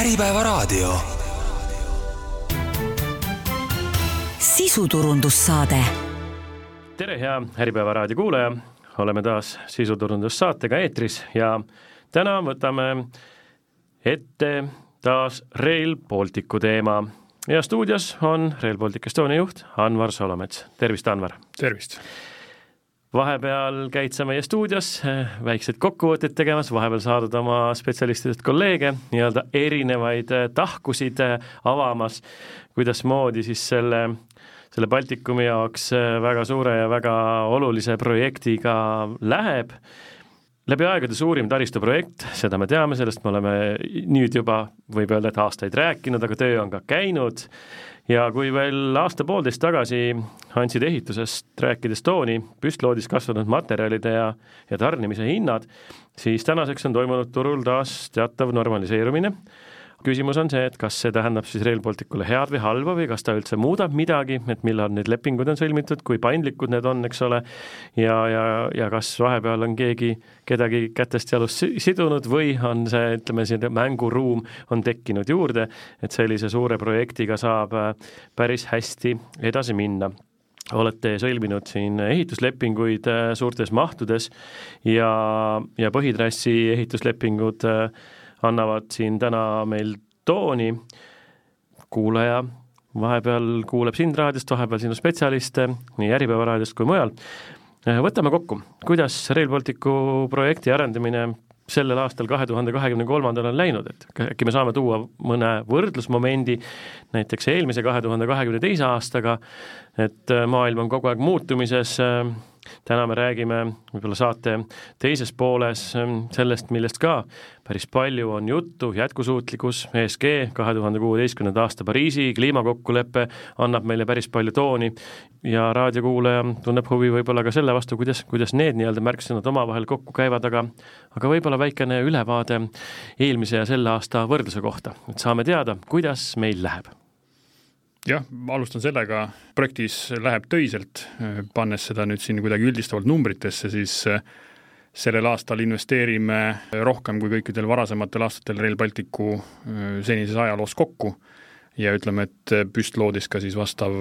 Äripäevaraadio. sisuturundussaade. tere, hea Äripäeva raadio kuulaja, oleme taas sisuturundussaatega eetris ja täna võtame ette taas Rail Balticu teema ja stuudios on Rail Baltic Estonia juht Anvar Solomets, tervist, Anvar! tervist! Vahepeal käid sa meie stuudios eh, väikseid kokkuvõtteid tegemas, vahepeal saadud oma spetsialistidest kolleege, nii-öelda erinevaid eh, tahkusid eh, avamas, kuidasmoodi siis selle, selle Baltikumi jaoks väga suure ja väga olulise projektiga läheb? Läbi aegade suurim taristuprojekt, seda me teame, sellest me oleme nüüd juba, võib öelda, et aastaid rääkinud, aga töö on ka käinud ja kui veel aasta-poolteist tagasi andsid ehitusest rääkides tooni püstloodis kasvanud materjalide ja, ja tarnimise hinnad, siis tänaseks on toimunud turul taas teatav normaliseerumine küsimus on see, et kas see tähendab siis Rail Balticule head või halba või kas ta üldse muudab midagi, et millal need lepingud on sõlmitud, kui paindlikud need on, eks ole, ja, ja, ja kas vahepeal on keegi kedagi kätest jalust sidunud või on see, ütleme, selline mänguruum on tekkinud juurde, et sellise suure projektiga saab äh, päris hästi edasi minna. Olete sõlminud siin ehituslepinguid äh, suurtes mahtudes ja, ja põhitrassi ehituslepingud äh, annavad siin täna meil tooni, kuulaja vahepeal kuuleb sind raadiost, vahepeal sinu spetsialiste nii Äripäeva raadiost kui mujal, võtame kokku, kuidas Rail Balticu projekti arendamine sellel aastal, kahe tuhande kahekümne kolmandal on läinud, et äkki me saame tuua mõne võrdlusmomendi näiteks eelmise, kahe tuhande kahekümne teise aastaga, et maailm on kogu aeg muutumises äh,, täna me räägime võib-olla saate teises pooles ähm, sellest, millest ka päris palju on juttu, jätkusuutlikkus, ESG, kahe tuhande kuueteistkümnenda aasta Pariisi kliimakokkulepe annab meile päris palju tooni ja raadiokuulaja tunneb huvi võib-olla ka selle vastu, kuidas, kuidas need nii-öelda märksõnad omavahel kokku käivad, aga aga võib-olla väikene ülevaade eelmise ja selle aasta võrdluse kohta, et saame teada, kuidas meil läheb jah, alustan sellega, projektis läheb töiselt, pannes seda nüüd siin kuidagi üldistavalt numbritesse, siis äh, sellel aastal investeerime rohkem kui kõikidel varasematel aastatel Rail Balticu äh, senises ajaloos kokku. Ja ütleme, et püstloodis ka siis vastav,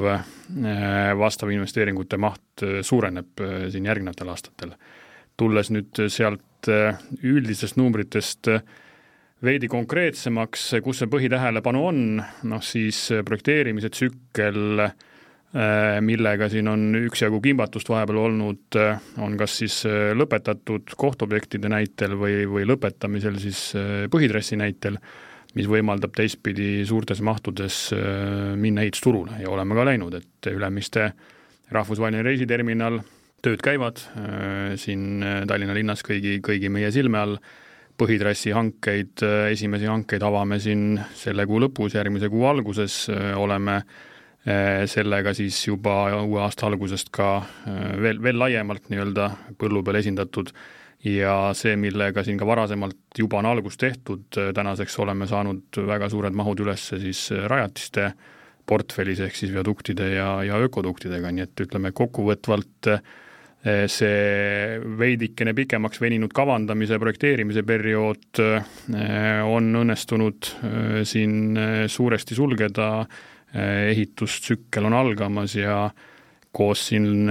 vastav investeeringute maht suureneb siin järgnevatel aastatel. tulles nüüd sealt üldistest numbritest äh, veidi konkreetsemaks, kus see põhitähelepanu on, noh siis projekteerimise tsükkel, äh, millega siin on üksjagu kimbatust vahepeal olnud, äh, on kas siis äh, lõpetatud kohtobjektide näitel või, või lõpetamisel siis põhitrassi näitel, mis võimaldab teistpidi suurtes mahtudes minna ehitusturule. Ja oleme ka läinud, et Ülemiste rahvusvaheline reisiterminal, tööd käivad siin Tallinna linnas kõigi, kõigi meie silme all põhitrassi hankeid, esimesi hankeid avame siin selle kuu lõpus, järgmise kuu alguses, oleme eh, sellega siis juba uue aasta algusest ka veel, veel laiemalt nii-öelda põllu peal esindatud. Ja see, millega siin ka varasemalt juba on algust tehtud, tänaseks oleme saanud väga suured mahud üles siis rajatiste portfellis, ehk siis viaduktide ja, ja ökoduktidega, nii et ütleme kokkuvõtvalt äh, see veidikene pikemaks veninud kavandamise, projekteerimise periood eh, on õnnestunud eh, siin suuresti sulgeda, ehitustsükkel on algamas ja koos siin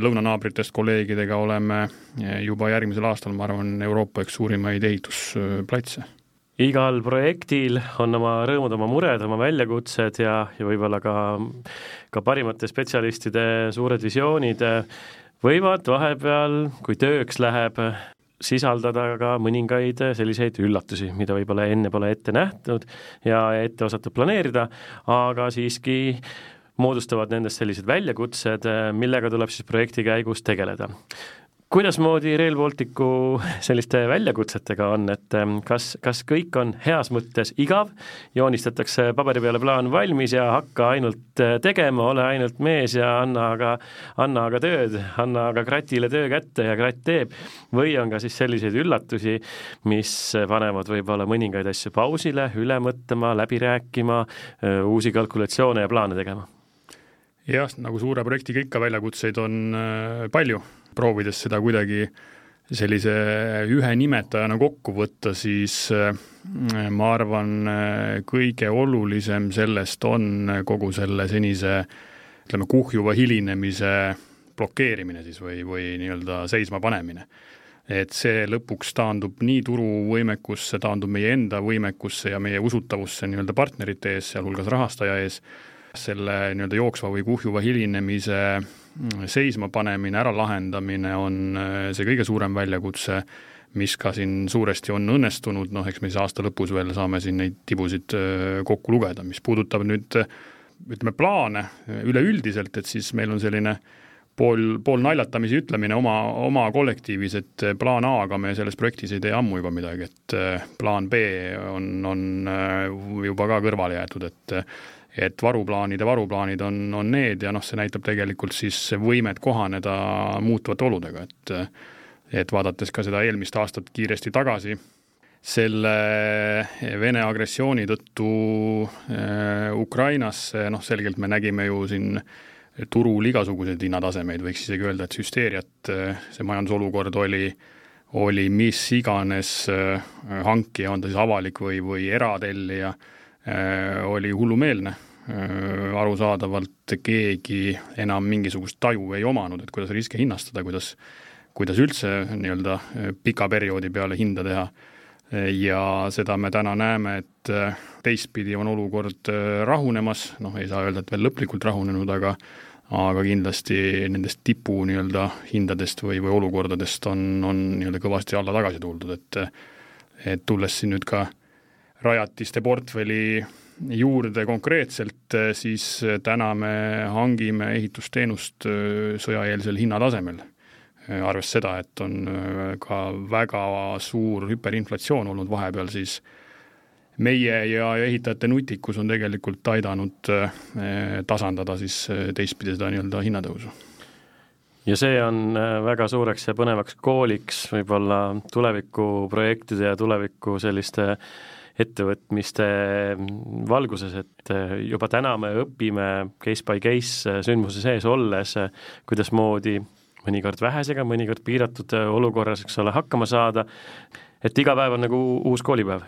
lõunanaabritest kolleegidega oleme juba järgmisel aastal, ma arvan, Euroopa üks suurimaid ehitusplatse. Igal projektil on oma rõõmud, oma mured, oma väljakutsed ja, ja võib-olla ka, ka parimate spetsialistide suured visioonid võivad vahepeal, kui tööks läheb, sisaldada ka mõningaid selliseid üllatusi, mida võib-olla enne pole ette nähtud ja ette osatud planeerida, aga siiski moodustavad nendest sellised väljakutsed, millega tuleb siis projekti käigus tegeleda kuidasmoodi Rail Balticu selliste väljakutsetega on, et ähm, kas, kas kõik on heas mõttes igav, joonistatakse paberi peale plaan valmis ja hakka ainult äh, tegema, ole ainult mees ja anna aga, anna aga tööd, anna aga kratile töö kätte ja kratt teeb, või on ka siis selliseid üllatusi, mis panevad võib-olla mõningaid asju pausile, üle mõtlema, läbi rääkima, äh, uusi kalkulatsioone ja plaane tegema? jah, nagu suure projektiga ikka, väljakutseid on äh, palju proovides seda kuidagi sellise ühe nimetajana kokku võtta, siis ma arvan, kõige olulisem sellest on kogu selle senise ütleme, kuhjuva hilinemise blokeerimine siis või, või nii-öelda seisma panemine. Et see lõpuks taandub nii turuvõimekusse, taandub meie enda võimekusse ja meie usutavusse nii-öelda partnerite ees, sealhulgas rahastaja ees, selle nii-öelda jooksva või kuhjuva hilinemise seisma panemine, ära lahendamine on äh, see kõige suurem väljakutse, mis ka siin suuresti on õnnestunud, noh eks me siis aasta lõpus veel saame siin neid tibusid äh, kokku lugeda, mis puudutab nüüd ütleme, plaane üleüldiselt, et siis meil on selline äh, pool, pool naljatamisi ütlemine oma, oma kollektiivis, et plaan A-ga me selles projektis ei tee ammu juba midagi, et plaan B on, on juba ka kõrvale jäetud, et et varuplaanide varuplaanid on, on need ja noh, see näitab tegelikult siis võimet kohaneda muutuvate oludega, et et vaadates ka seda eelmist aastat kiiresti tagasi, selle Vene agressiooni tõttu Ukrainasse, noh selgelt me nägime ju siin äh, turul igasuguseid hinnatasemeid, võiks isegi öelda, et hüsteeriat äh, see majandusolukord oli, oli mis iganes äh, hankija, on ta siis avalik või, või eratellija, äh, oli hullumeelne. arusaadavalt keegi enam mingisugust taju ei omanud, et kuidas riske hinnastada, kuidas, kuidas üldse nii-öelda pika perioodi peale hinda teha ja seda me täna näeme, et teistpidi on olukord rahunemas, noh, ei saa öelda, et veel lõplikult rahunenud, aga aga kindlasti nendest tipu nii-öelda hindadest või, või olukordadest on, on nii-öelda kõvasti alla tagasi tuldud, et et tulles siin nüüd ka rajatiste portfelli juurde konkreetselt, siis täna me hangime ehitusteenust sõjaeelsel hinnatasemel. arvestades seda, et on ka väga suur hüperinflatsioon olnud vahepeal, siis äh, meie ja ehitajate nutikus on tegelikult aidanud eh, tasandada siis eh, teistpidi seda nii-öelda hinnatõusu. ja see on eh, väga suureks ja põnevaks kooliks võib-olla tulevikuprojektide ja tuleviku selliste ettevõtmiste valguses, et juba täna me õpime case by case sündmuse sees olles, kuidasmoodi mõnikord vähesega, mõnikord piiratud olukorras, eks ole, hakkama saada, et iga päev on nagu uus koolipäev.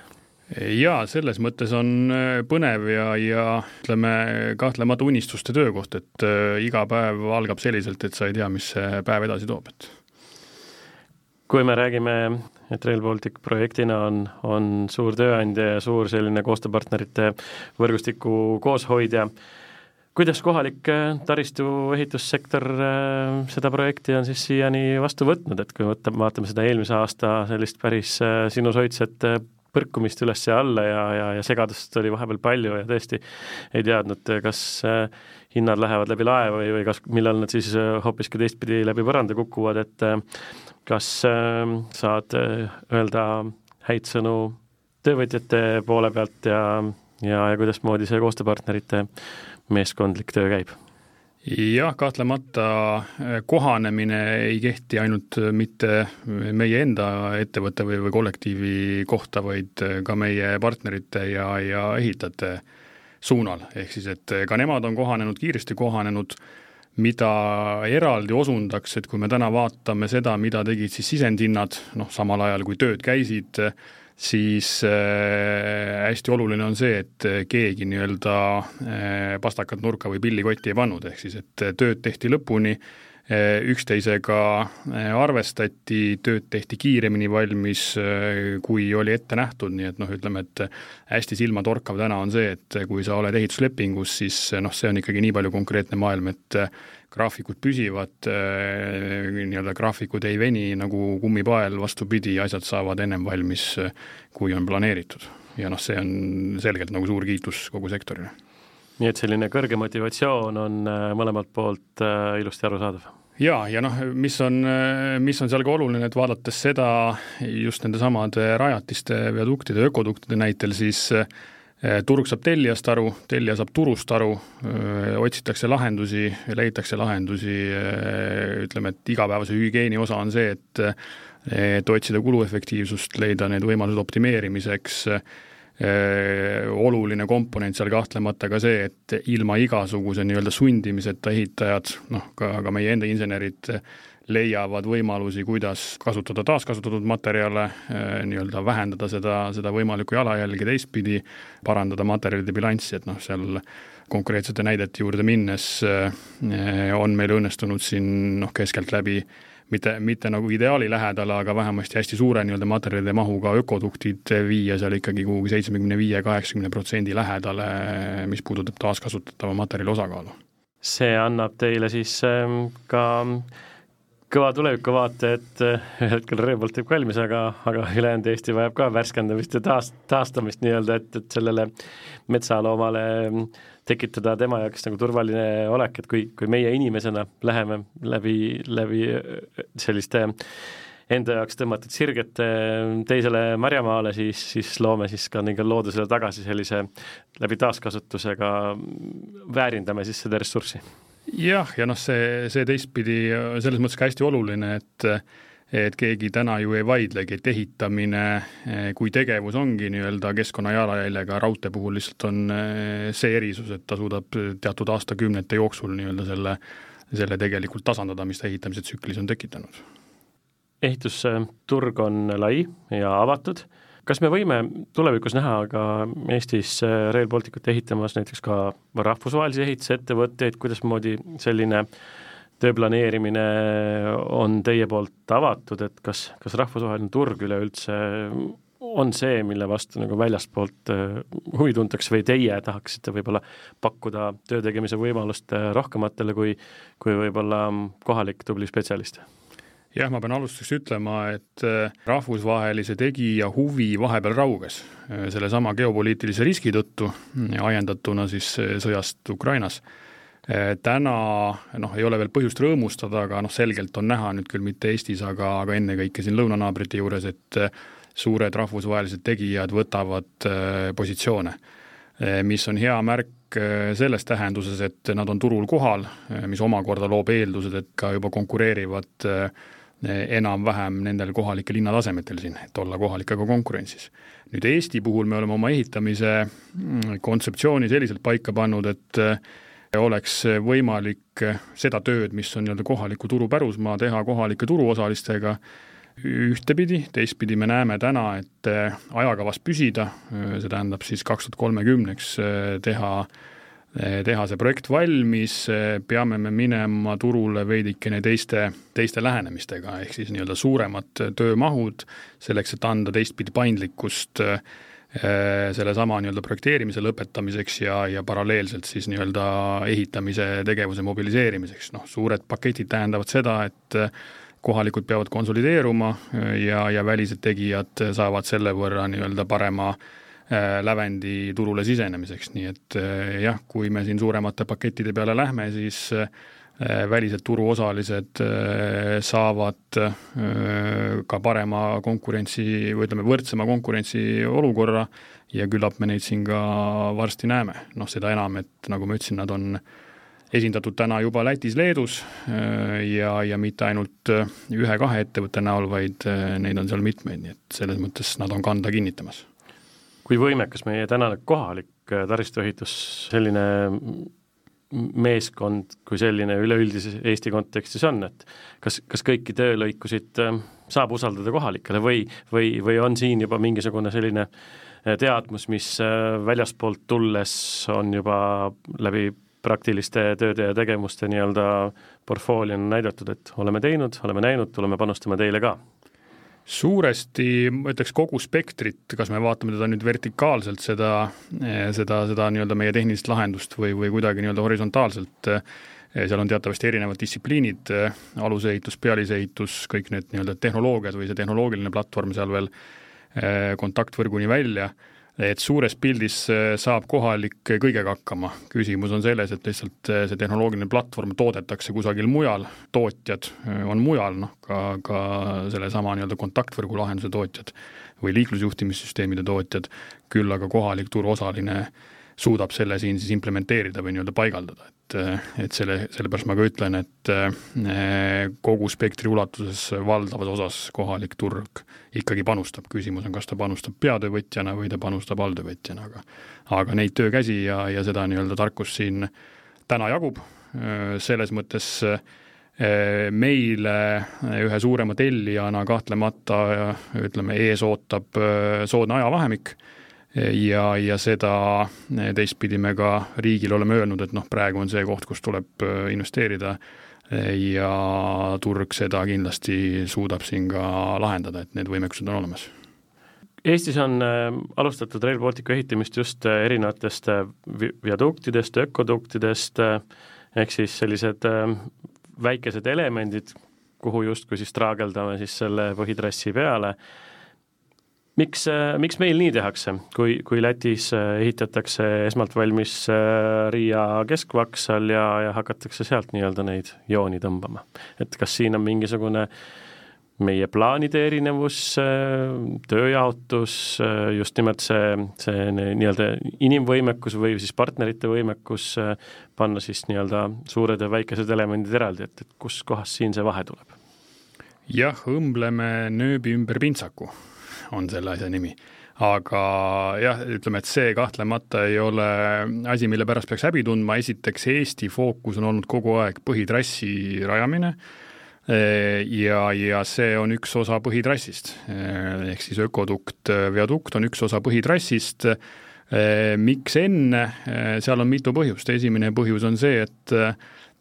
Jaa, selles mõttes on põnev ja, ja ütleme, kahtlemata unistuste töökoht, et iga päev algab selliselt, et sa ei tea, mis see päev edasi toob, et kui me räägime, et Rail Baltic projektina on, on suur tööandja ja suur selline koostööpartnerite võrgustiku kooshoidja, kuidas kohalik äh, taristu ehitussektor seda projekti on siis siiani vastu võtnud, et kui võtta, vaatame seda eelmise aasta sellist päris sinusoidset põrkumist üles ja alla ja, ja, ja segadust oli vahepeal palju ja tõesti ei teadnud, kas äh, hinnad lähevad läbi lae või, või kas, millal nad siis äh, hoopiski teistpidi läbi põranda kukuvad, et äh, kas saad öelda häid sõnu töövõtjate poole pealt ja, ja, ja kuidasmoodi see koostööpartnerite meeskondlik töö käib? Jah, kahtlemata eh, kohanemine ei kehti ainult eh, mitte meie enda ettevõtte või, või kollektiivi kohta, vaid eh, ka meie partnerite ja, ja ehitajate suunal, ehk siis et ka nemad on kohanenud, kiiresti kohanenud, mida eraldi osundaks, et kui me täna vaatame seda, mida tegid siis sisendhinnad, noh, samal ajal kui tööd käisid, siis äh, hästi oluline on see, et keegi nii-öelda äh, pastakat nurka või pilli kotti ei pannud, ehk siis et tööd tehti lõpuni äh,, üksteisega äh, arvestati, tööd tehti kiiremini valmis äh,, kui oli ette nähtud, nii et noh, ütleme, et hästi silmatorkav täna on see, et kui sa oled ehituslepingus, siis noh, see on ikkagi nii palju konkreetne maailm, et graafikud püsivad, äh, nii-öelda graafikud ei veni nagu kummipael, vastupidi, asjad saavad ennem valmis, äh, kui on planeeritud. ja noh, see on selgelt nagu suur kiitus kogu sektorile. nii et selline kõrge motivatsioon on äh, mõlemalt poolt ilusti arusaadav? jaa, ja noh, mis on, mis on seal ka oluline, et vaadates seda just nendesamade rajatiste, viaduktide, ökoduktide näitel, siis äh, Äh, turg saab tellijast aru, tellija saab turust aru, äh, otsitakse lahendusi, leitakse lahendusi, äh, ütleme, et igapäevase hügieeni osa on see, et et otsida kuluefektiivsust, leida need võimalused optimeerimiseks, oluline komponent seal kahtlemata ka see, et ilma igasuguse nii-öelda sundimiseta ehitajad, noh, ka, ka meie enda insenerid leiavad võimalusi, kuidas kasutada taaskasutatud materjale, nii-öelda vähendada seda, seda võimalikku jalajälge, teistpidi parandada materjalide bilanssi, et noh, seal konkreetsete näidete juurde minnes on meil õnnestunud siin noh, keskeltläbi mitte, mitte nagu ideaali lähedale, aga vähemasti hästi suure nii-öelda materjalide mahuga ökoduktid viia seal ikkagi kuhugi seitsmekümne viie, kaheksakümne protsendi lähedale, mis puudutab taaskasutatava materjali osakaalu. see annab teile siis ähm, ka kõva tulevikavaate, et äh, ühel hetkel Rail Baltic valmis, aga, aga ülejäänud Eesti vajab ka värskendamist ja taas, taastamist nii-öelda, et, et sellele metsaloomale äh, tekitada tema jaoks nagu turvaline olek, et kui, kui meie inimesena läheme läbi, läbi selliste enda jaoks tõmmatud sirgete teisele Marjamaale, siis, siis loome siis ka nii-öelda loodusele tagasi sellise läbi taaskasutusega, väärindame siis seda ressurssi. Jah, ja noh, see, see teistpidi selles mõttes ka hästi oluline, et et keegi täna ju ei vaidlegi, et ehitamine kui tegevus ongi nii-öelda keskkonna jalajäljega, raudtee puhul lihtsalt on see erisus, et ta suudab teatud aastakümnete jooksul nii-öelda selle, selle tegelikult tasandada, mis ta ehitamise tsüklis on tekitanud. ehitusturg on lai ja avatud, kas me võime tulevikus näha ka Eestis Rail Balticut ehitamas näiteks ka rahvusvahelisi ehitusettevõtteid, kuidasmoodi selline äh, töö planeerimine on teie poolt avatud, et kas, kas rahvusvaheline turg üleüldse on see, mille vastu nagu väljastpoolt äh, huvi tuntakse või teie tahaksite võib-olla pakkuda töö tegemise võimalust äh, rohkematele kui, kui võib-olla kohalik tubli spetsialist? Jah, ma pean alustuseks ütlema, et äh, rahvusvahelise tegija huvi vahepeal rauges sellesama geopoliitilise riski tõttu, ajendatuna siis sõjast Ukrainas. Äh, täna noh, ei ole veel põhjust rõõmustada, aga noh, selgelt on näha nüüd küll mitte Eestis, aga, aga ennekõike siin lõunanaabrite juures, et äh, suured rahvusvahelised tegijad võtavad äh, positsioone, mis on hea märk selles tähenduses, et nad on turul kohal, mis omakorda loob eeldused, et ka juba konkureerivad enam-vähem nendel kohalikel hinnatasemetel siin, et olla kohalikega konkurentsis. nüüd Eesti puhul me oleme oma ehitamise mm, kontseptsiooni selliselt paika pannud, et oleks võimalik seda tööd, mis on nii-öelda kohaliku turu pärusmaa, teha kohalike turuosalistega ühtepidi, teistpidi me näeme täna, et ajakavas püsida, see tähendab siis kaks tuhat kolmekümneks teha teha see projekt valmis, peame me minema turule veidikene teiste, teiste lähenemistega, ehk siis nii-öelda suuremad töömahud, selleks et anda teistpidi paindlikkust äh, Äh, sellesama nii-öelda projekteerimise lõpetamiseks ja, ja paralleelselt siis nii-öelda ehitamise tegevuse mobiliseerimiseks, noh, suured paketid tähendavad seda, et äh, kohalikud peavad konsolideeruma äh, ja, ja välised tegijad saavad selle võrra nii-öelda parema lävendi turule sisenemiseks, nii et jah, kui me siin suuremate pakettide peale lähme, siis välised turuosalised saavad ka parema konkurentsi või ütleme, võrdsema konkurentsiolukorra ja küllap me neid siin ka varsti näeme, noh seda enam, et nagu ma ütlesin, nad on esindatud täna juba Lätis, Leedus ja, ja mitte ainult ühe-kahe ettevõtte näol, vaid neid on seal mitmeid, nii et selles mõttes nad on kanda kinnitamas. Kui võimekas meie tänane kohalik taristuehitus selline meeskond kui selline üleüldises Eesti kontekstis on, et kas, kas kõiki töölõikusid äh, saab usaldada kohalikele või, või, või on siin juba mingisugune selline äh, teadmus, mis äh, väljaspoolt tulles on juba läbi praktiliste tööde ja tegevuste nii-öelda portfooliona näidatud, et oleme teinud, oleme näinud, tuleme panustama teile ka suuresti ma ütleks kogu spektrit, kas me vaatame teda nüüd vertikaalselt, seda, seda, seda nii-öelda meie tehnilist lahendust või, või kuidagi nii-öelda horisontaalselt, seal on teatavasti erinevad distsipliinid, alusehitus, pealisehitus, kõik need nii-öelda tehnoloogiad või see tehnoloogiline platvorm seal veel kontaktvõrguni välja et suures pildis äh, saab kohalik kõigega hakkama, küsimus on selles, et lihtsalt äh, see tehnoloogiline platvorm toodetakse kusagil mujal, tootjad äh, on mujal, noh ka, ka sellesama nii-öelda kontaktvõrgu lahenduse tootjad või liiklusjuhtimissüsteemide tootjad, küll aga kohalik turuosaline suudab selle siin siis implementeerida või nii-öelda paigaldada, et, et selle, sellepärast ma ka ütlen, et eh, kogu spektri ulatuses valdavas osas kohalik turg ikkagi panustab, küsimus on, kas ta panustab peatöövõtjana või ta panustab alltöövõtjana, aga aga neid töökäsi ja, ja seda nii-öelda tarkust siin täna jagub, selles mõttes meile ühe suurema tellijana kahtlemata ütleme, ees ootab soodne ajavahemik ja, ja seda teistpidi me ka riigile oleme öelnud, et noh, praegu on see koht, kus tuleb investeerida ja turg seda kindlasti suudab siin ka lahendada, et need võimekused on olemas Eestis on alustatud Rail Balticu ehitamist just erinevatest viaduktidest, ökoduktidest, ehk siis sellised väikesed elemendid, kuhu justkui siis traageldame siis selle põhitrassi peale. Miks, miks meil nii tehakse, kui, kui Lätis ehitatakse esmalt valmis Riia keskvaksal ja, ja hakatakse sealt nii-öelda neid jooni tõmbama? et kas siin on mingisugune äh, meie plaanide erinevus, tööjaotus, just nimelt see, see nii-öelda inimvõimekus või siis partnerite võimekus panna siis nii-öelda suured ja väikesed elemendid eraldi, et, et kuskohast siin see vahe tuleb? jah, õmbleme nööbi ümber pintsaku, on selle asja nimi. aga jah, ütleme, et see kahtlemata ei ole asi, mille pärast peaks häbi tundma, esiteks Eesti fookus on olnud kogu aeg põhitrassi rajamine ja, ja see on üks osa põhitrassist. ehk siis ökodukt, viadukt on üks osa põhitrassist. miks enne, seal on mitu põhjust, esimene põhjus on see, et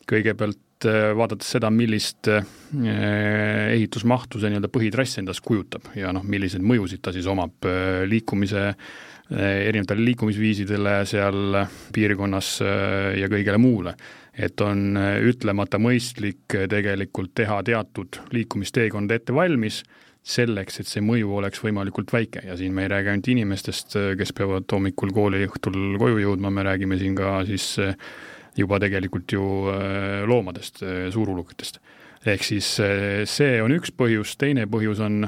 kõigepealt vaadates seda, millist ehitusmahtu see nii-öelda põhitrass endast kujutab ja noh, milliseid mõjusid ta siis omab liikumise, erinevatele liikumisviisidele seal piirkonnas ja kõigele muule et on äh, ütlemata mõistlik äh, tegelikult teha teatud liikumisteekond ette valmis, selleks, et see mõju oleks võimalikult väike. Ja siin me ei räägi ainult inimestest, äh, kes peavad hommikul kooli, õhtul koju jõudma, me räägime siin ka siis juba tegelikult ju loomadest, suurulukitest. ehk siis see on üks põhjus, teine põhjus on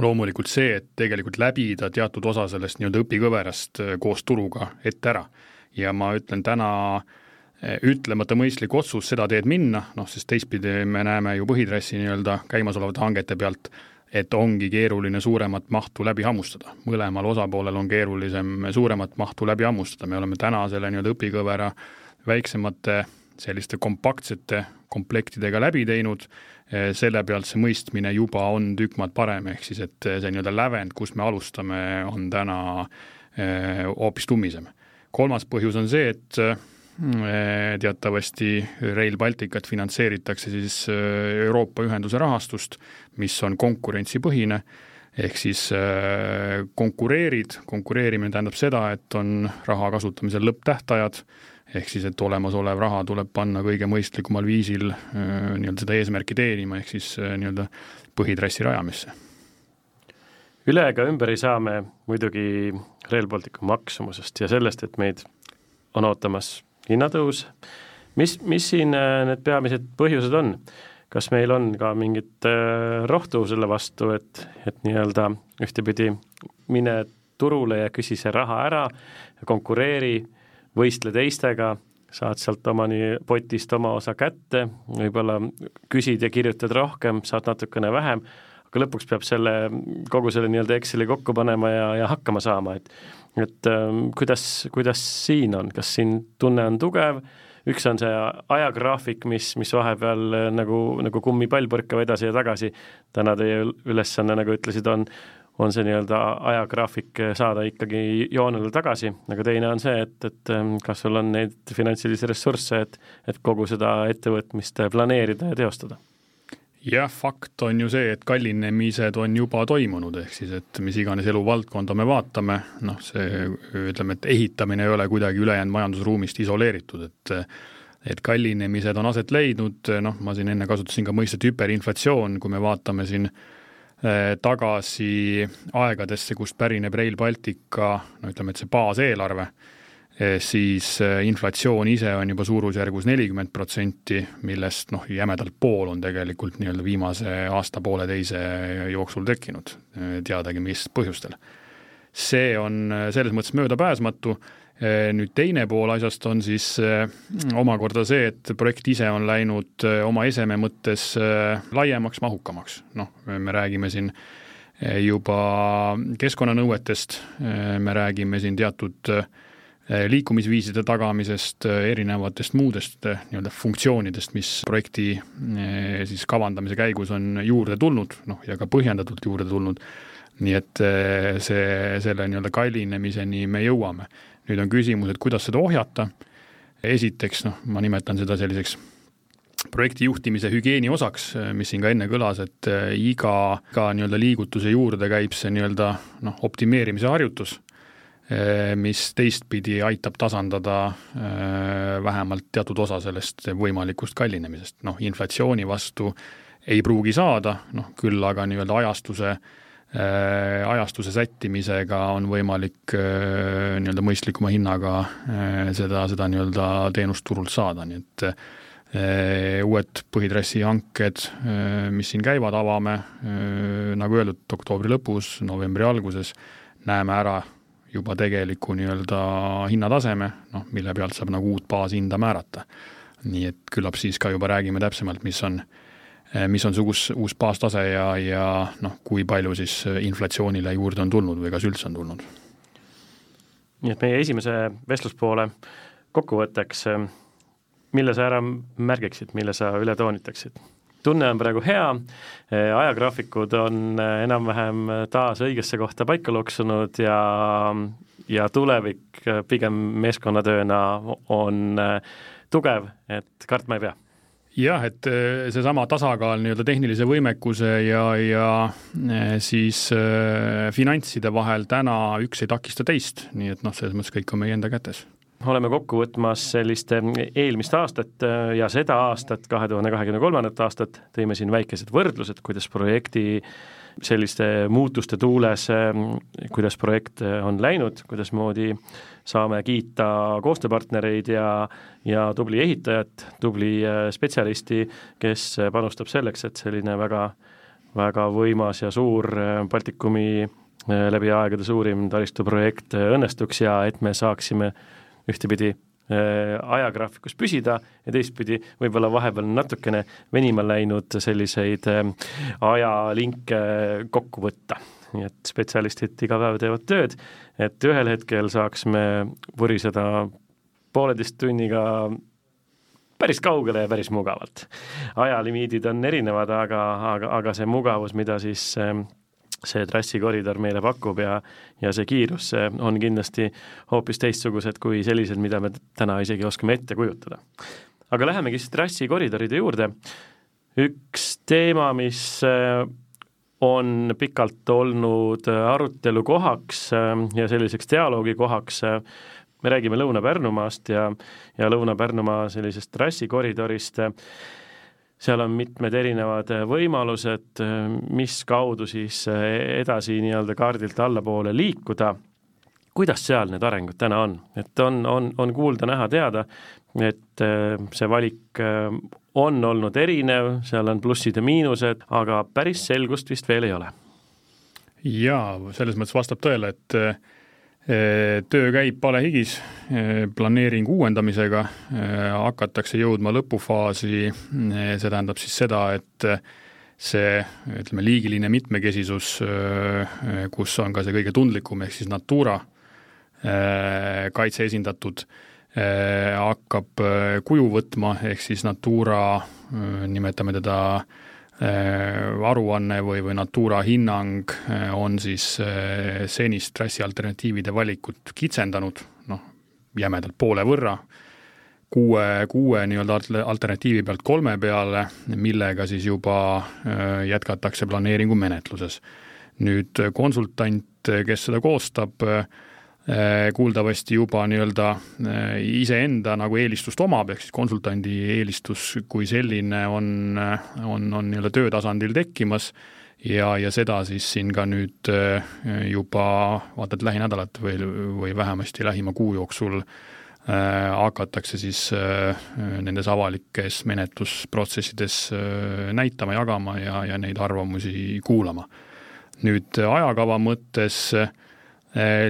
loomulikult see, et tegelikult läbida teatud osa sellest nii-öelda õpikõverast koos turuga ette ära. ja ma ütlen täna äh, ütlemata mõistlik otsus seda teed minna, noh sest teistpidi me näeme ju põhitrassi nii-öelda käimasolevate hangete pealt, et ongi keeruline suuremat mahtu läbi hammustada. mõlemal osapoolel on keerulisem suuremat mahtu läbi hammustada, me oleme täna selle nii-öelda õpikõvera väiksemate selliste kompaktsete komplektidega läbi teinud, eh, selle pealt see mõistmine juba on tükk maad parem, ehk siis et see nii-öelda lävend, kus me alustame, on täna eh, hoopis tummisem. kolmas põhjus on see, et Eh, teatavasti Rail Balticut finantseeritakse siis eh, Euroopa Ühenduse rahastust, mis on konkurentsipõhine, ehk siis eh, konkureerid, konkureerimine tähendab seda, et on raha kasutamisel lõpptähtajad, ehk siis, et olemasolev raha tuleb panna kõige mõistlikumal viisil nii-öelda seda eesmärki teenima, ehk siis nii-öelda põhitrassi rajamisse. üle ega ümber ei saa me muidugi Rail Balticu maksumusest ja sellest, et meid on ootamas hinnatõus. mis, mis siin äh, need peamised põhjused on? kas meil on ka mingit äh, rohtu selle vastu, et, et nii-öelda ühtepidi mine turule ja küsi see raha ära, konkureeri, võistle teistega, saad sealt oma nii potist oma osa kätte, võib-olla küsid ja kirjutad rohkem, saad natukene vähem, aga lõpuks peab selle, kogu selle nii-öelda Exceli kokku panema ja, ja hakkama saama, et et ähm, kuidas, kuidas siin on, kas siin tunne on tugev, üks on see ajagraafik, mis, mis vahepeal äh, nagu, nagu kummipall põrkab edasi ja tagasi, täna teie ülesanne, nagu ütlesid, on on see nii-öelda ajagraafik äh, saada ikkagi joonele tagasi, aga teine on see, et, et ähm, kas sul on neid finantsilisi ressursse, et et kogu seda ettevõtmist planeerida ja teostada? Jah, fakt on ju see, et kallinemised on juba toimunud, ehk siis et mis iganes eluvaldkonda me vaatame, noh, see ütleme, et ehitamine ei ole kuidagi ülejäänud majandusruumist isoleeritud, et et kallinemised on aset leidnud, noh, ma siin enne kasutasin ka mõistet hüperinflatsioon, kui me vaatame siin eh, tagasi aegadesse, kust pärineb Rail Baltica, no ütleme, et see baaseelarve Eh, siis eh, inflatsioon ise on juba suurusjärgus nelikümmend protsenti, millest noh, jämedalt pool on tegelikult nii-öelda viimase aasta-pooleteise jooksul tekkinud, eh, teadagi mis põhjustel. see on selles mõttes möödapääsmatu, nüüd teine pool asjast on siis omakorda see, et projekt ise on läinud oma eseme mõttes laiemaks, mahukamaks, noh, me räägime siin juba keskkonnanõuetest, me räägime siin teatud äh, liikumisviiside tagamisest, erinevatest muudest nii-öelda funktsioonidest, mis projekti siis kavandamise käigus on juurde tulnud, noh ja ka põhjendatult juurde tulnud, nii et see, selle nii-öelda kallinemiseni me jõuame. Nüüd on küsimus, et kuidas seda ohjata, esiteks noh, ma nimetan seda selliseks projekti juhtimise hügieeni osaks, mis siin ka enne kõlas, et iga, iga nii-öelda liigutuse juurde käib see nii-öelda noh, optimeerimise harjutus Eh, mis teistpidi aitab tasandada eh, vähemalt teatud osa sellest võimalikust kallinemisest, noh inflatsiooni vastu ei pruugi saada, noh küll aga nii-öelda ajastuse eh, ajastuse sättimisega on võimalik nii-öelda mõistlikuma hinnaga seda, seda nii-öelda teenust turult saada, nii et uued põhitrassi hanked, mis siin käivad, avame nagu öeldud, oktoobri lõpus, novembri alguses, näeme ära juba tegeliku nii-öelda hinnataseme, noh, mille pealt saab nagu uut baashinda määrata. nii et küllap siis ka juba räägime täpsemalt, mis on, mis on see uus, uus baastase ja, ja noh, kui palju siis inflatsioonile juurde on tulnud või kas üldse on tulnud. nii et meie esimese vestluspoole kokkuvõtteks, mille sa ära märgiksid, mille sa üle toonitaksid? tunne on praegu hea, eh, ajagraafikud on eh, enam-vähem taas õigesse kohta paika loksunud ja, ja tulevik eh, pigem meeskonnatööna on tugev, et kartma ei pea jah, et seesama tasakaal nii-öelda tehnilise võimekuse ja, ja siis äh, finantside vahel täna üks ei takista teist, nii et noh, selles mõttes kõik on meie enda kätes. Oleme kokku võtmas sellist eh, eelmist aastat eh, ja seda aastat, kahe tuhande kahekümne kolmandat aastat, tõime siin väikesed võrdlused, kuidas projekti selliste muutuste tuules, eh, kuidas projekt on läinud, kuidasmoodi saame kiita koostööpartnereid ja, ja tubli ehitajat, tubli spetsialisti, kes panustab selleks, et selline väga, väga võimas ja suur Baltikumi läbi aegade suurim taristuprojekt õnnestuks ja et me saaksime ühtepidi ajagraafikus püsida ja teistpidi võib-olla vahepeal natukene venima läinud selliseid äh, ajalinke kokku võtta. nii et spetsialistid iga päev teevad tööd, et ühel hetkel saaks me vuriseda pooleteist tunniga päris kaugele ja päris mugavalt. ajalimiidid on erinevad, aga, aga, aga see mugavus, mida siis äh, see trassikoridor meile pakub ja, ja see kiirus on kindlasti hoopis teistsugused kui sellised, mida me täna isegi oskame ette kujutada. aga lähemegi siis trassikoridoride juurde. üks teema, mis äh, on pikalt olnud arutelu kohaks äh, ja selliseks dialoogi kohaks, me räägime Lõuna-Pärnumaast ja, ja Lõuna-Pärnumaa sellisest trassikoridorist seal on mitmed erinevad äh, võimalused, äh, mis kaudu siis äh, edasi nii-öelda kaardilt allapoole liikuda, kuidas seal need arengud täna on, et on, on, on kuulda-näha-teada, et see valik on olnud erinev, seal on plussid ja miinused, aga päris selgust vist veel ei ole. jaa, selles mõttes vastab tõele, et töö käib palehigis, planeeringu uuendamisega hakatakse jõudma lõpufaasi, see tähendab siis seda, et see ütleme, liigiline mitmekesisus, kus on ka see kõige tundlikum, ehk siis Natura kaitse esindatud, hakkab kuju võtma, ehk siis Natura, nimetame teda Äh, aruanne või, või Natura hinnang äh, on siis äh, senist trassi alternatiivide valikut kitsendanud, noh, jämedalt poole võrra, kuue, kuue nii-öelda alternatiivi pealt kolme peale, millega siis juba jätkatakse planeeringumenetluses. nüüd konsultant, kes seda koostab, Äh, kuuldavasti juba nii-öelda äh, iseenda nagu eelistust omab, ehk siis konsultandi eelistus kui selline on, on, on nii-öelda töötasandil tekkimas ja, ja seda siis siin ka nüüd äh, juba vaata et lähinädalat või, või vähemasti lähima kuu jooksul hakatakse siis nendes avalikes menetlusprotsessides näitama, jagama ja, ja neid arvamusi kuulama. nüüd ajakava mõttes äh, Äh,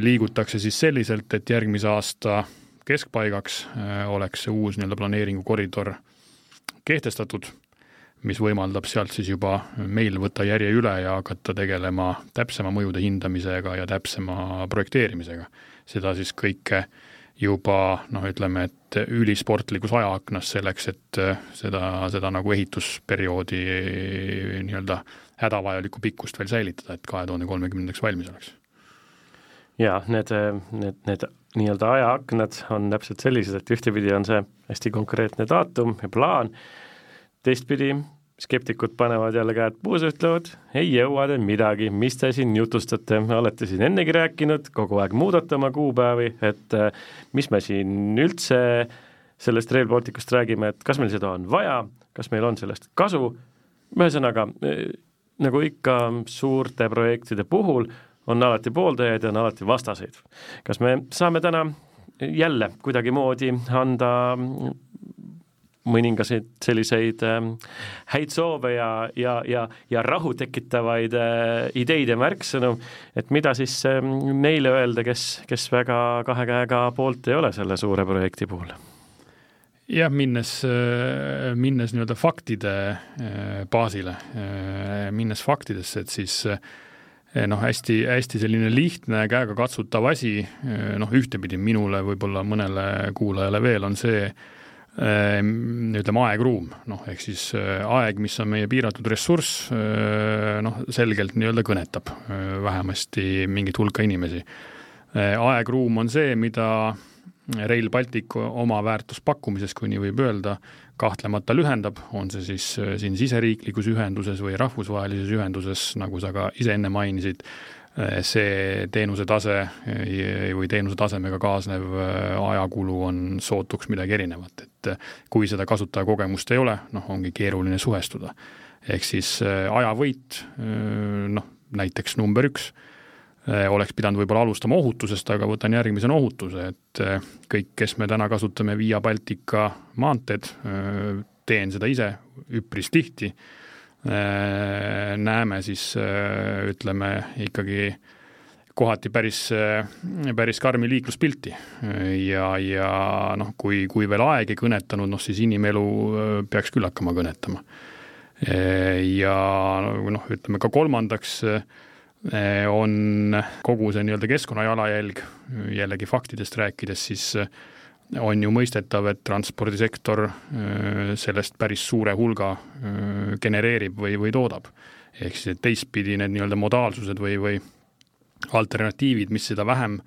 liigutakse siis selliselt, et järgmise aasta keskpaigaks äh, oleks see uus nii-öelda planeeringukoridor kehtestatud, mis võimaldab sealt siis juba meil võtta järje üle ja hakata tegelema täpsema mõjude hindamisega ja täpsema projekteerimisega. seda siis kõike juba noh, ütleme, et ülisportlikus ajaaknas selleks, et seda, seda nagu ehitusperioodi nii-öelda hädavajalikku pikkust veel säilitada, et kahe tuhande kolmekümnendaks valmis oleks. Jaa, need, need, need nii-öelda ajaaknad on täpselt sellised, et ühtepidi on see hästi konkreetne daatum ja plaan, teistpidi skeptikud panevad jälle käed puusse, ütlevad, ei jõua te midagi, mis te siin jutustate, olete siin ennegi rääkinud, kogu aeg muudate oma kuupäevi, et mis me siin üldse sellest Rail Balticust räägime, et kas meil seda on vaja, kas meil on sellest kasu, ühesõnaga, nagu ikka suurte projektide puhul, on alati pooldajaid ja on alati vastaseid. kas me saame täna jälle kuidagimoodi anda mõningaseid selliseid äh, häid soove ja, ja, ja, ja rahu tekitavaid äh, ideid ja märksõnu, et mida siis äh, neile öelda, kes, kes väga kahe käega poolt ei ole selle suure projekti puhul? jah, minnes, äh, minnes nii-öelda faktide äh, baasile, äh, minnes faktidesse, et siis noh, hästi, hästi selline lihtne käegakatsutav asi, noh ühtepidi minule, võib-olla mõnele kuulajale veel, on see, Ehm, ütleme, aegruum, noh, ehk siis aeg, mis on meie piiratud ressurss, noh, selgelt nii-öelda kõnetab äh, vähemasti mingit hulka inimesi. aegruum on see, mida Rail Baltic oma väärtuspakkumises, kui nii võib öelda, kahtlemata lühendab, on see siis siin siseriiklikus ühenduses või rahvusvahelises ühenduses, nagu sa ka ise enne mainisid, Eh, see teenuse tase eh, või teenuse tasemega kaasnev ajakulu on sootuks midagi erinevat, et kui seda kasutajakogemust ei ole, noh, ongi keeruline suhestuda. ehk siis ajavõit, noh, näiteks number üks, oleks pidanud võib-olla alustama ohutusest, aga võtan järgmisena ohutuse, et kõik, kes me täna kasutame Via Baltica maanteed, teen seda ise üpris tihti Äh, näeme siis äh, ütleme ikkagi kohati päris, äh, päris karmi liikluspilti. ja, ja noh, kui, kui veel aeg ei kõnetanud, noh siis inimelu peaks küll hakkama kõnetama. ja noh, ütleme ka kolmandaks on kogu see nii-öelda keskkonna jalajälg, jällegi faktidest rääkides, siis on ju mõistetav, et transpordisektor äh, sellest päris suure hulga genereerib või, või toodab. ehk siis, teistpidi need nii-öelda modaalsused või, või alternatiivid, mis seda vähem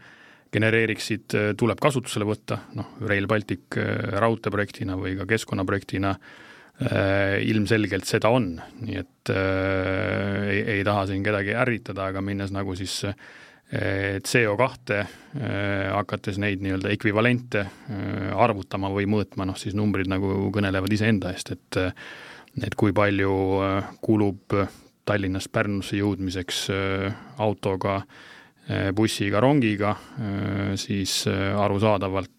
genereeriksid, tuleb kasutusele võtta, noh, Rail Baltic raudteeprojektina või ka keskkonnaprojektina äh, ilmselgelt seda on, nii et äh, ei, ei taha siin kedagi ärritada, aga minnes nagu siis äh, CO2 äh, hakates neid nii-öelda ekvivalente äh, arvutama või mõõtma, noh siis numbrid nagu kõnelevad iseenda eest, et et kui palju äh, kulub Tallinnast Pärnusse jõudmiseks autoga, bussiga, rongiga, siis arusaadavalt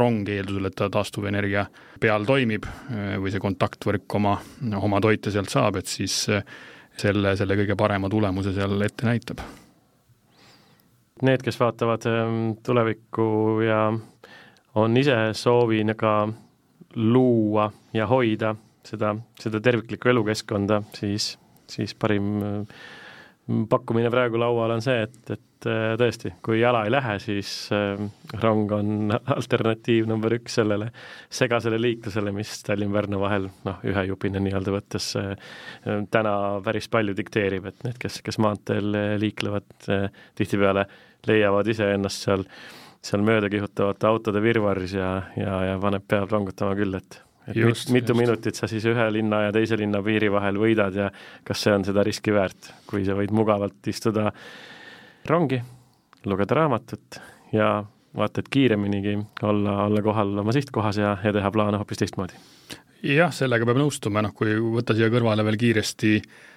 rong, eeldusel, et ta taastuvenergia peal toimib või see kontaktvõrk oma, oma toite sealt saab, et siis selle, selle kõige parema tulemuse seal ette näitab. Need, kes vaatavad ähm, tulevikku ja on ise sooviga luua ja hoida seda, seda terviklikku elukeskkonda, siis, siis parim äh, pakkumine praegu laual on see, et, et äh, tõesti, kui jala ei lähe, siis äh, rong on alternatiiv number üks sellele segasele liiklusele, mis Tallinn-Pärnu vahel noh, ühe jupina nii-öelda võttes täna päris palju dikteerib, et need, kes, kes maanteel liiklevad, tihtipeale leiavad iseennast seal, seal mööda kihutavate autode virvarris ja, ja, ja paneb pead rongutama küll, et et just, mitu just. minutit sa siis ühe linna ja teise linna piiri vahel võidad ja kas see on seda riski väärt, kui sa võid mugavalt istuda rongi, lugeda raamatut ja vaata et kiireminigi olla, olla kohal oma sihtkohas ja, ja teha plaane hoopis teistmoodi. jah, sellega peab nõustuma, noh kui võtta siia kõrvale veel kiiresti äh,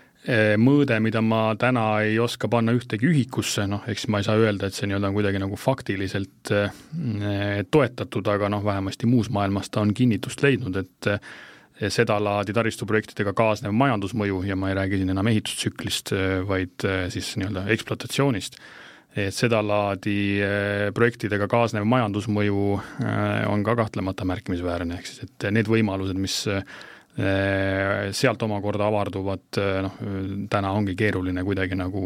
mõõde, mida ma täna ei oska panna ühtegi ühikusse, noh, eks ma ei saa öelda, et see nii-öelda on kuidagi nagu faktiliselt eh, toetatud, aga noh, vähemasti muus maailmas ta on kinnitust leidnud, et eh, sedalaadi taristuprojektidega kaasnev majandusmõju ja ma ei räägi siin enam ehitustsüklist, vaid siis nii-öelda ekspluatatsioonist, et sedalaadi projektidega kaasnev majandusmõju on ka kahtlemata märkimisväärne, ehk siis et need võimalused, mis sealt omakorda avarduvad, äh, noh, täna ongi keeruline kuidagi nagu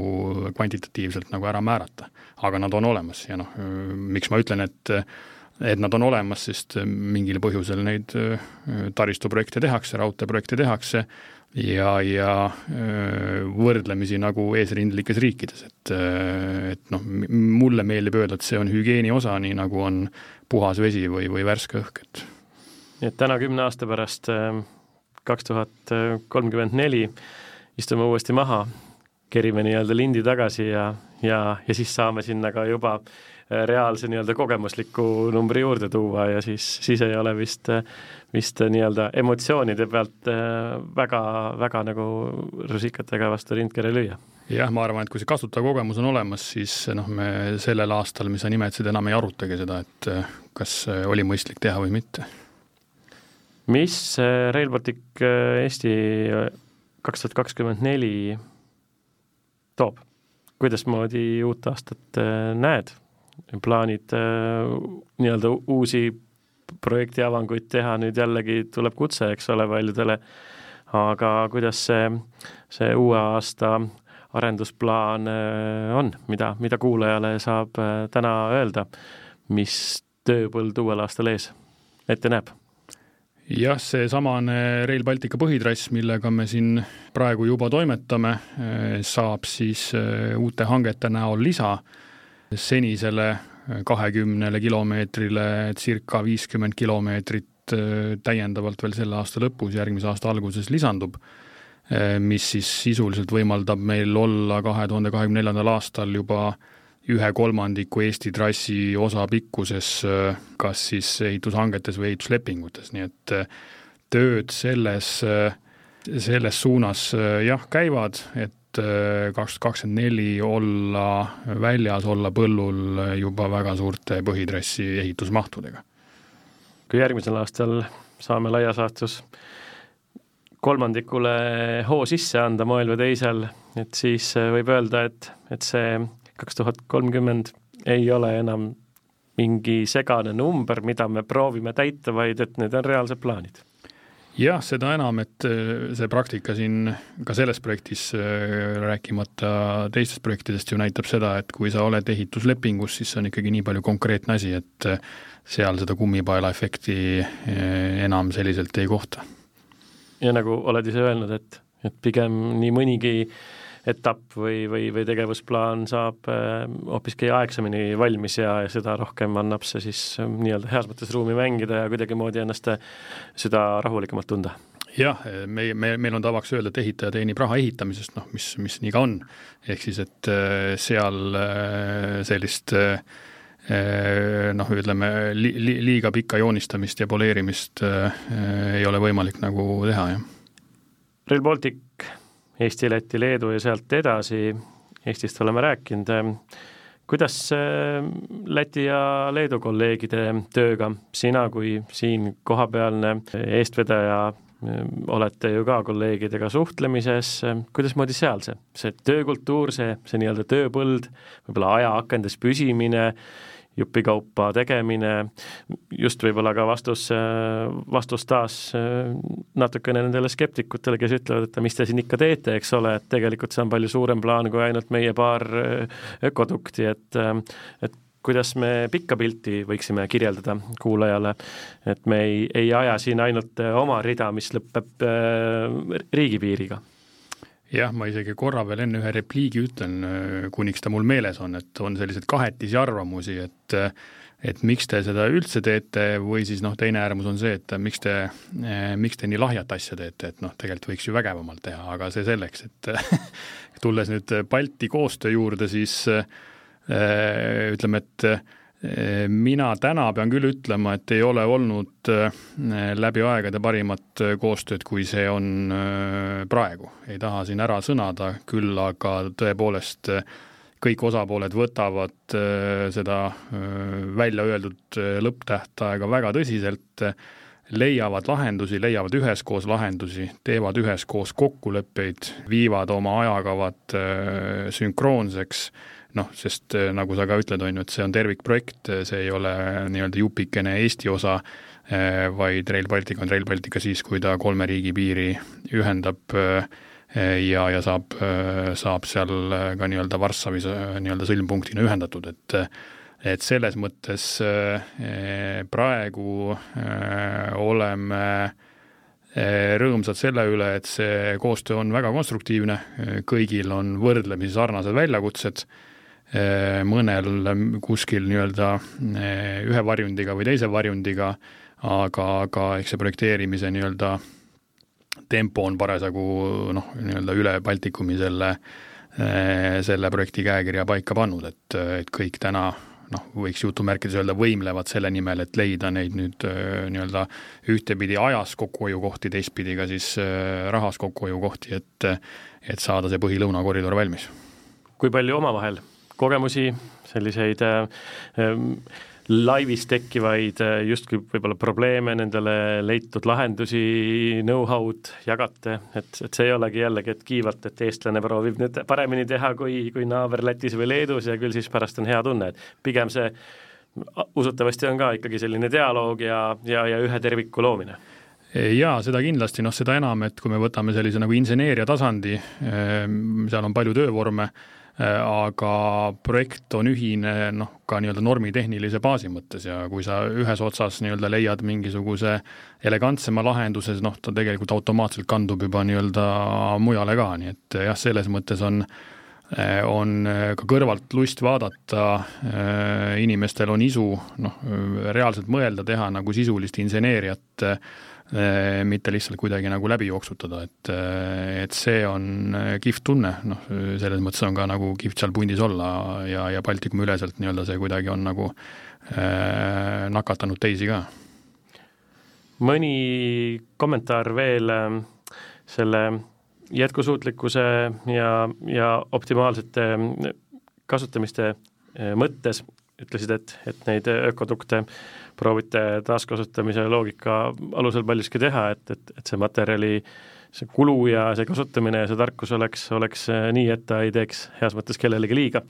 kvantitatiivselt nagu ära määrata. aga nad on olemas ja noh, miks ma ütlen, et et nad on olemas, sest mingil põhjusel neid taristuprojekte tehakse, raudteeprojekte tehakse ja, ja võrdlemisi nagu eesrindlikes riikides, et, et noh, mulle meeldib öelda, et see on hügieeni osa, nii nagu on puhas vesi või, või värske õhk, et nii et täna kümne aasta pärast, kaks tuhat kolmkümmend neli, istume uuesti maha, kerime nii-öelda lindi tagasi ja, ja, ja siis saame sinna ka juba äh, reaalse nii-öelda kogemusliku numbri juurde tuua ja siis, siis ei ole vist, vist nii-öelda emotsioonide pealt äh, väga, väga nagu rusikatega vastu rindkere lüüa. jah, ma arvan, et kui see kasutajakogemus on olemas, siis noh, me sellel aastal, mis sa nimetasid, enam ei arutagi seda, et äh, kas oli mõistlik teha või mitte. Mis Rail Baltic Eesti kaks tuhat kakskümmend neli toob. kuidasmoodi uut aastat äh, näed? plaanid äh, nii-öelda uusi projekti avanguid teha, nüüd jällegi tuleb kutse, eks ole, paljudele, aga kuidas see, see uue aasta arendusplaan äh, on, mida, mida kuulajale saab täna öelda, mis tööpõld uuel aastal ees ette näeb? Jah, seesamane Rail Baltica põhitrass, millega me siin praegu juba toimetame, saab siis äh, uute hangete näol lisa senisele kahekümnele kilomeetrile circa viiskümmend kilomeetrit täiendavalt veel selle aasta lõpus, järgmise aasta alguses lisandub, mis siis sisuliselt võimaldab meil olla kahe tuhande kahekümne neljandal aastal juba ühe kolmandiku Eesti trassi osa pikkuses kas siis ehitushangetes või ehituslepingutes, nii et äh, tööd selles, äh, selles suunas äh, jah, käivad, et kaks tuhat kakskümmend neli olla väljas, olla põllul juba väga suurte põhitrassi ehitusmahtudega. kui järgmisel aastal saame laias laastus kolmandikule hoo sisse anda moel või teisel, et siis võib öelda, et, et see kaks tuhat kolmkümmend ei ole enam mingi segane number, mida me proovime täita, vaid et need on reaalsed plaanid jah, seda enam, et äh, see praktika siin ka selles projektis, äh, rääkimata teistest projektidest, ju näitab seda, et kui sa oled ehituslepingus, siis see on ikkagi nii palju konkreetne asi, et äh, seal seda kummipaela efekti enam selliselt ei kohta. ja nagu oled ise öelnud, et, et pigem nii mõnigi äh, etapp või, või, või tegevusplaan saab äh, hoopiski aegsamini valmis ja, ja seda rohkem annab see siis äh, nii-öelda heas mõttes ruumi mängida ja kuidagimoodi ennast äh, seda rahulikumalt tunda jah, meie, me, meil on tavaks öelda, et ehitaja teenib raha ehitamisest, noh, mis, mis nii ka on. ehk siis, et seal sellist noh, ütleme li, li, liiga pikka joonistamist ja poleerimist ei ole võimalik nagu teha, jah. Rail Baltic Eesti, Läti, Leedu ja sealt edasi, Eestist oleme rääkinud, kuidas Läti ja Leedu kolleegide tööga? Sina kui siin kohapealne eestvedaja olete ju ka kolleegidega suhtlemises, kuidasmoodi seal see, see töökultuur, see, see nii-öelda tööpõld, võib-olla ajaakendis püsimine, jupikaupa tegemine, just võib-olla ka vastus, vastus taas äh, natukene nendele skeptikutele, kes ütlevad, et mis te siin ikka teete, eks ole, et tegelikult see on palju suurem plaan kui ainult meie paar äh, ökodukti, et äh, et kuidas me pikka pilti võiksime kirjeldada kuulajale, et me ei, ei aja siin ainult oma rida, mis lõpeb riigipiiriga jah, ma isegi korra veel enne ühe repliigi ütlen, äh, kuniks ta mul meeles on, et on selliseid kahetisi arvamusi, et äh, et miks te seda üldse teete või siis noh, teine äärmus on see, et miks te, äh, miks te nii lahjat asja teete, et noh, tegelikult võiks ju vägevamalt teha, aga see selleks, et tulles nüüd Balti koostöö juurde, siis ütleme, et mina täna pean küll ütlema, et ei ole olnud äh, läbi aegade parimat äh, koostööd, kui see on äh, praegu. ei taha siin ära sõnada, küll aga tõepoolest kõik osapooled võtavad seda välja öeldud lõpptähtaega väga tõsiselt, leiavad lahendusi, leiavad üheskoos lahendusi, teevad üheskoos kokkuleppeid, viivad oma ajakavad sünkroonseks noh, sest äh, nagu sa ka ütled, on ju, et see on tervikprojekt, see ei ole nii-öelda jupikene Eesti osa, vaid Rail Baltic on Rail Baltica siis, kui ta kolme riigi piiri ühendab ja, ja saab, saab seal ka nii-öelda Varssavis nii-öelda sõlmpunktina ühendatud, et et selles mõttes praegu oleme rõõmsad selle üle, et see koostöö on väga konstruktiivne, kõigil on võrdlemisi sarnased väljakutsed Eh, mõnel kuskil nii-öelda eh, ühe varjundiga või teise varjundiga, aga, aga eks see projekteerimise nii-öelda tempo on parasjagu noh, nii-öelda üle Baltikumi selle, eh, selle projekti käekirja paika pannud, et, et kõik täna noh, võiks jutumärkides öelda, võimlevad selle nimel, et leida neid nüüd nii-öelda ühtepidi ajas kokkuhoiukohti, teistpidi ka siis rahas kokkuhoiukohti, et et saada see põhi-lõunakoridor valmis. kui palju omavahel kogemusi, selliseid äh, ähm, laivis tekkivaid äh, justkui võib-olla probleeme, nendele leitud lahendusi, know-how'd jagate, et, et see ei olegi jällegi, et kiivalt, et eestlane proovib nüüd paremini teha kui, kui naaber Lätis või Leedus ja küll siis pärast on hea tunne, et pigem see usutavasti on ka ikkagi selline dialoog ja, ja, ja ühe terviku loomine. Jaa, seda kindlasti, noh seda enam, et kui me võtame sellise nagu inseneeria tasandi, ähm, seal on palju töövorme Äh, aga projekt on ühine noh, ka nii-öelda normitehnilise baasi mõttes ja kui sa ühes otsas nii-öelda leiad mingisuguse elegantsema lahenduse, noh, ta tegelikult automaatselt kandub juba nii-öelda mujale ka, nii et jah, selles mõttes on äh, on ka kõrvalt lust vaadata, äh, inimestel on isu noh, reaalselt mõelda, teha nagu sisulist inseneeriat Äh, mitte lihtsalt kuidagi nagu läbi jooksutada, et, äh, et see on äh, kihvt tunne, noh, selles mõttes on ka nagu kihvt seal pundis olla ja, ja Baltikumi üleselt nii-öelda see kuidagi on nagu äh, nakatanud teisi ka. mõni kommentaar veel selle jätkusuutlikkuse ja, ja optimaalsete kasutamiste mõttes, ütlesid, et, et neid ökodukte proovite taaskasutamise loogika alusel paljuski teha, et, et, et see materjali see kulu ja see kasutamine ja see tarkus oleks, oleks nii, et ta ei teeks heas mõttes kellelegi liiga.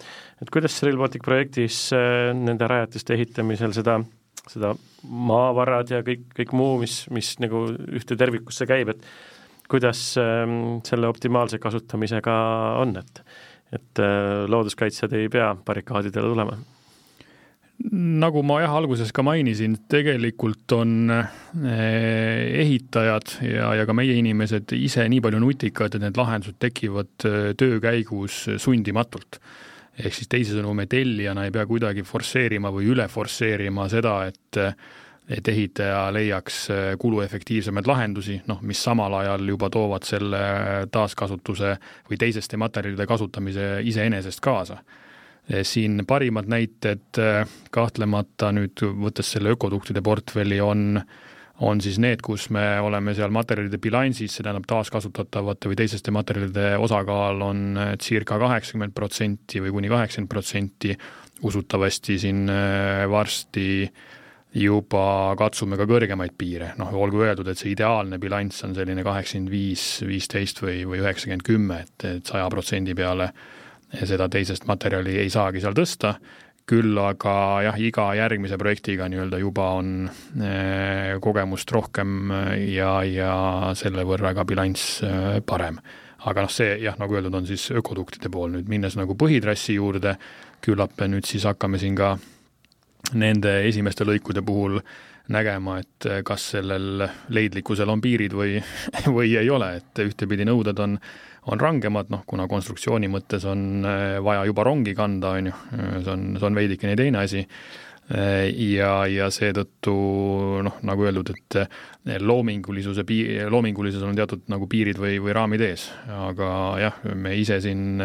et kuidas Rail Baltic projektis äh, nende rajatiste ehitamisel seda, seda maavarad ja kõik, kõik muu, mis, mis nagu ühte tervikusse käib, et kuidas ähm, selle optimaalse kasutamisega on, et et äh, looduskaitsjad ei pea barrikaadidele tulema nagu ma jah, alguses ka mainisin, tegelikult on eh, ehitajad ja, ja ka meie inimesed ise nii palju nutikad, et need lahendused tekivad eh, töö käigus sundimatult. ehk siis teisisõnu, me tellijana ei pea kuidagi forsseerima või üle forsseerima seda, et et ehitaja leiaks eh, kuluefektiivsemaid lahendusi, noh, mis samal ajal juba toovad selle taaskasutuse või teiseste materjalide kasutamise iseenesest kaasa siin parimad näited eh, kahtlemata nüüd, võttes selle ökoduktide portfelli, on on siis need, kus me oleme seal materjalide bilansis, see tähendab taaskasutatavate või teiseste materjalide osakaal on eh, circa kaheksakümmend protsenti või kuni kaheksakümmend protsenti, usutavasti siin varsti juba katsume ka kõrgemaid piire, noh, olgu öeldud, et see ideaalne bilanss on selline kaheksakümmend viis, viisteist või, või üheksakümmend kümme, et, et saja protsendi peale äh, seda teisest materjali ei saagi seal tõsta, küll aga jah, iga järgmise projektiga nii-öelda juba on eh, kogemust rohkem ja, ja selle võrra ka bilanss eh, parem. aga noh, see jah, nagu öeldud, on siis ökoduktide pool, nüüd minnes nagu põhitrassi juurde, küllap nüüd siis hakkame siin ka nende esimeste lõikude puhul nägema, et kas sellel leidlikkusel on piirid või, või ei ole, et ühtepidi nõuded on on rangemad, noh kuna konstruktsiooni mõttes on äh, vaja juba rongi kanda, on ju, see on, see on veidikene teine asi, äh, ja, ja seetõttu noh, nagu öeldud, et loomingulisuse pii-, loomingulisus on teatud nagu piirid või, või raamid ees, aga jah, me ise siin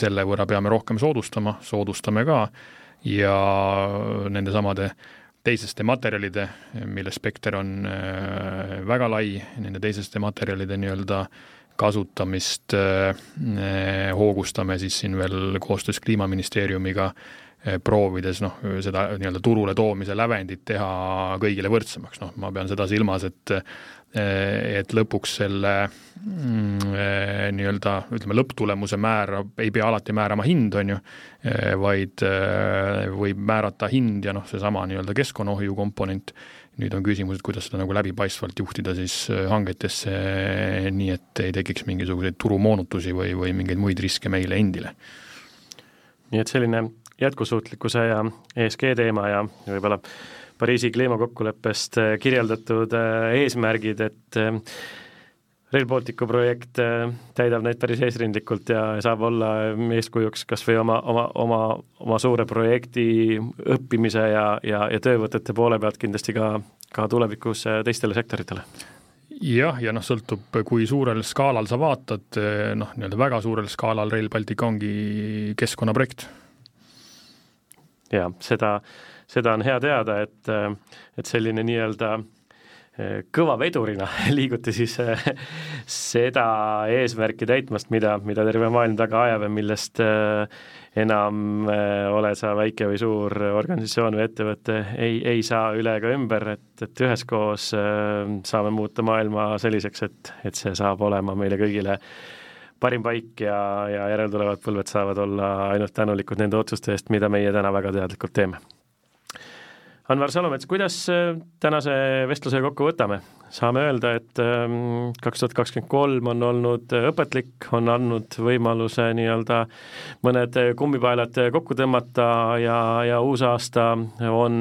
selle võrra peame rohkem soodustama, soodustame ka, ja nendesamade teiseste materjalide, mille spekter on väga lai, nende teiseste materjalide nii-öelda äh, kasutamist äh, äh, hoogustame siis siin veel koostöös Kliimaministeeriumiga, äh, proovides noh, seda nii-öelda turule toomise lävendit teha kõigile võrdsemaks, noh, ma pean seda silmas, et et lõpuks selle mm, nii-öelda ütleme, lõpptulemuse määrab, ei pea alati määrama hind, on ju, vaid võib määrata hind ja noh, seesama nii-öelda keskkonnaohju komponent nüüd on küsimus, et kuidas seda nagu läbipaistvalt juhtida siis äh, hangetesse, nii et ei tekiks mingisuguseid turumoonutusi või, või mingeid muid riske meile endile. nii et selline jätkusuutlikkuse ja ESG teema ja võib-olla Pariisi kliimakokkuleppest kirjeldatud eesmärgid, et Rail Balticu projekt äh, täidab neid päris eesrindlikult ja saab olla eeskujuks kas või oma, oma, oma, oma suure projekti õppimise ja, ja, ja töövõtete poole pealt kindlasti ka, ka tulevikus äh, teistele sektoritele jah, ja noh, sõltub, kui suurel skaalal sa vaatad, äh, noh, nii-öelda väga suurel skaalal Rail Baltic ongi keskkonnaprojekt. jaa, seda, seda on hea teada, et, et selline nii-öelda äh, kõva vedurina liiguti siis äh, seda eesmärki täitmast, mida, mida terve maailm taga ajab ja millest äh, enam äh, ole sa väike või suur organisatsioon või ettevõte, ei, ei saa üle ega ümber, et, et üheskoos saame muuta maailma selliseks, et, et see saab olema meile kõigile parim paik ja, ja järeltulevad põlved saavad olla ainult tänulikud nende otsuste eest, mida meie täna väga teadlikult teeme Anvar Salomets, kuidas äh, tänase vestluse kokku võtame? saame öelda, et ähm, kaks tuhat kakskümmend kolm on olnud äh, õpetlik, on andnud võimaluse nii-öelda mõned äh, kummipaelad kokku tõmmata ja, ja uus aasta on,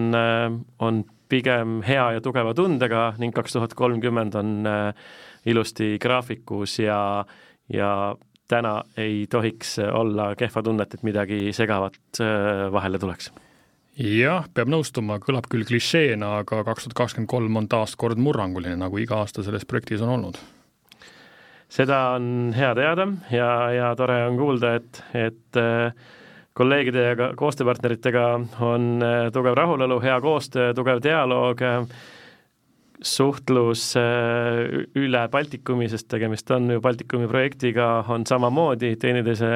on pigem hea ja tugeva tundega ning kaks tuhat kolmkümmend on ilusti graafikus ja, ja täna ei tohiks olla kehva tunnet, et midagi segavat vahele tuleks jah, peab nõustuma, kõlab küll klišeena, aga kaks tuhat kakskümmend kolm on taas kord murranguline, nagu iga aasta selles projektis on olnud. seda on hea teada ja, ja tore on kuulda, et, et äh, kolleegide ja ka koostööpartneritega on äh, tugev rahulolu, hea koostöö, tugev dialoog, suhtlus äh, üle Baltikumi, sest tegemist on ju Baltikumi projektiga, on samamoodi teineteise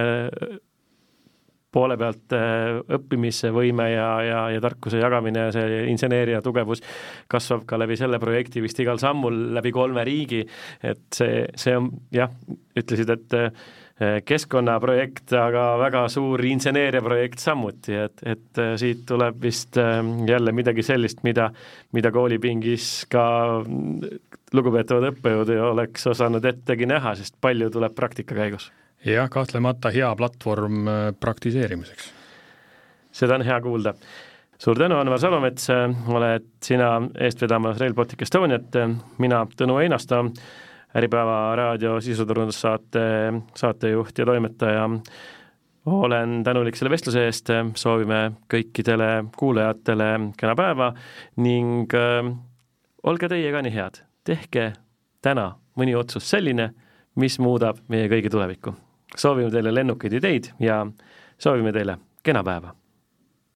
poole pealt äh, õppimisvõime ja, ja, ja tarkuse jagamine ja see inseneeria tugevus kasvab ka läbi selle projekti vist igal sammul läbi kolme riigi, et see, see on jah, ütlesid, et äh, keskkonnaprojekt, aga väga suur inseneeriaprojekt samuti, et, et äh, siit tuleb vist jälle midagi sellist, mida, mida koolipingis ka lugupeetavad õppejõud ei oleks osanud ettegi näha, sest palju tuleb praktika käigus jah, kahtlemata hea platvorm äh, praktiseerimiseks. seda on hea kuulda. suur tänu, Anvar Salomets, oled sina eest vedamas Rail Baltic Estoniat, mina, Tõnu Einasto, Äripäeva raadio sisuturundussaate saatejuht ja toimetaja, olen tänulik selle vestluse eest, soovime kõikidele kuulajatele kena päeva ning äh, olge teie ka nii head, tehke täna mõni otsus selline, mis muudab meie kõigi tulevikku soovime teile lennukaid ideid ja soovime teile kena päeva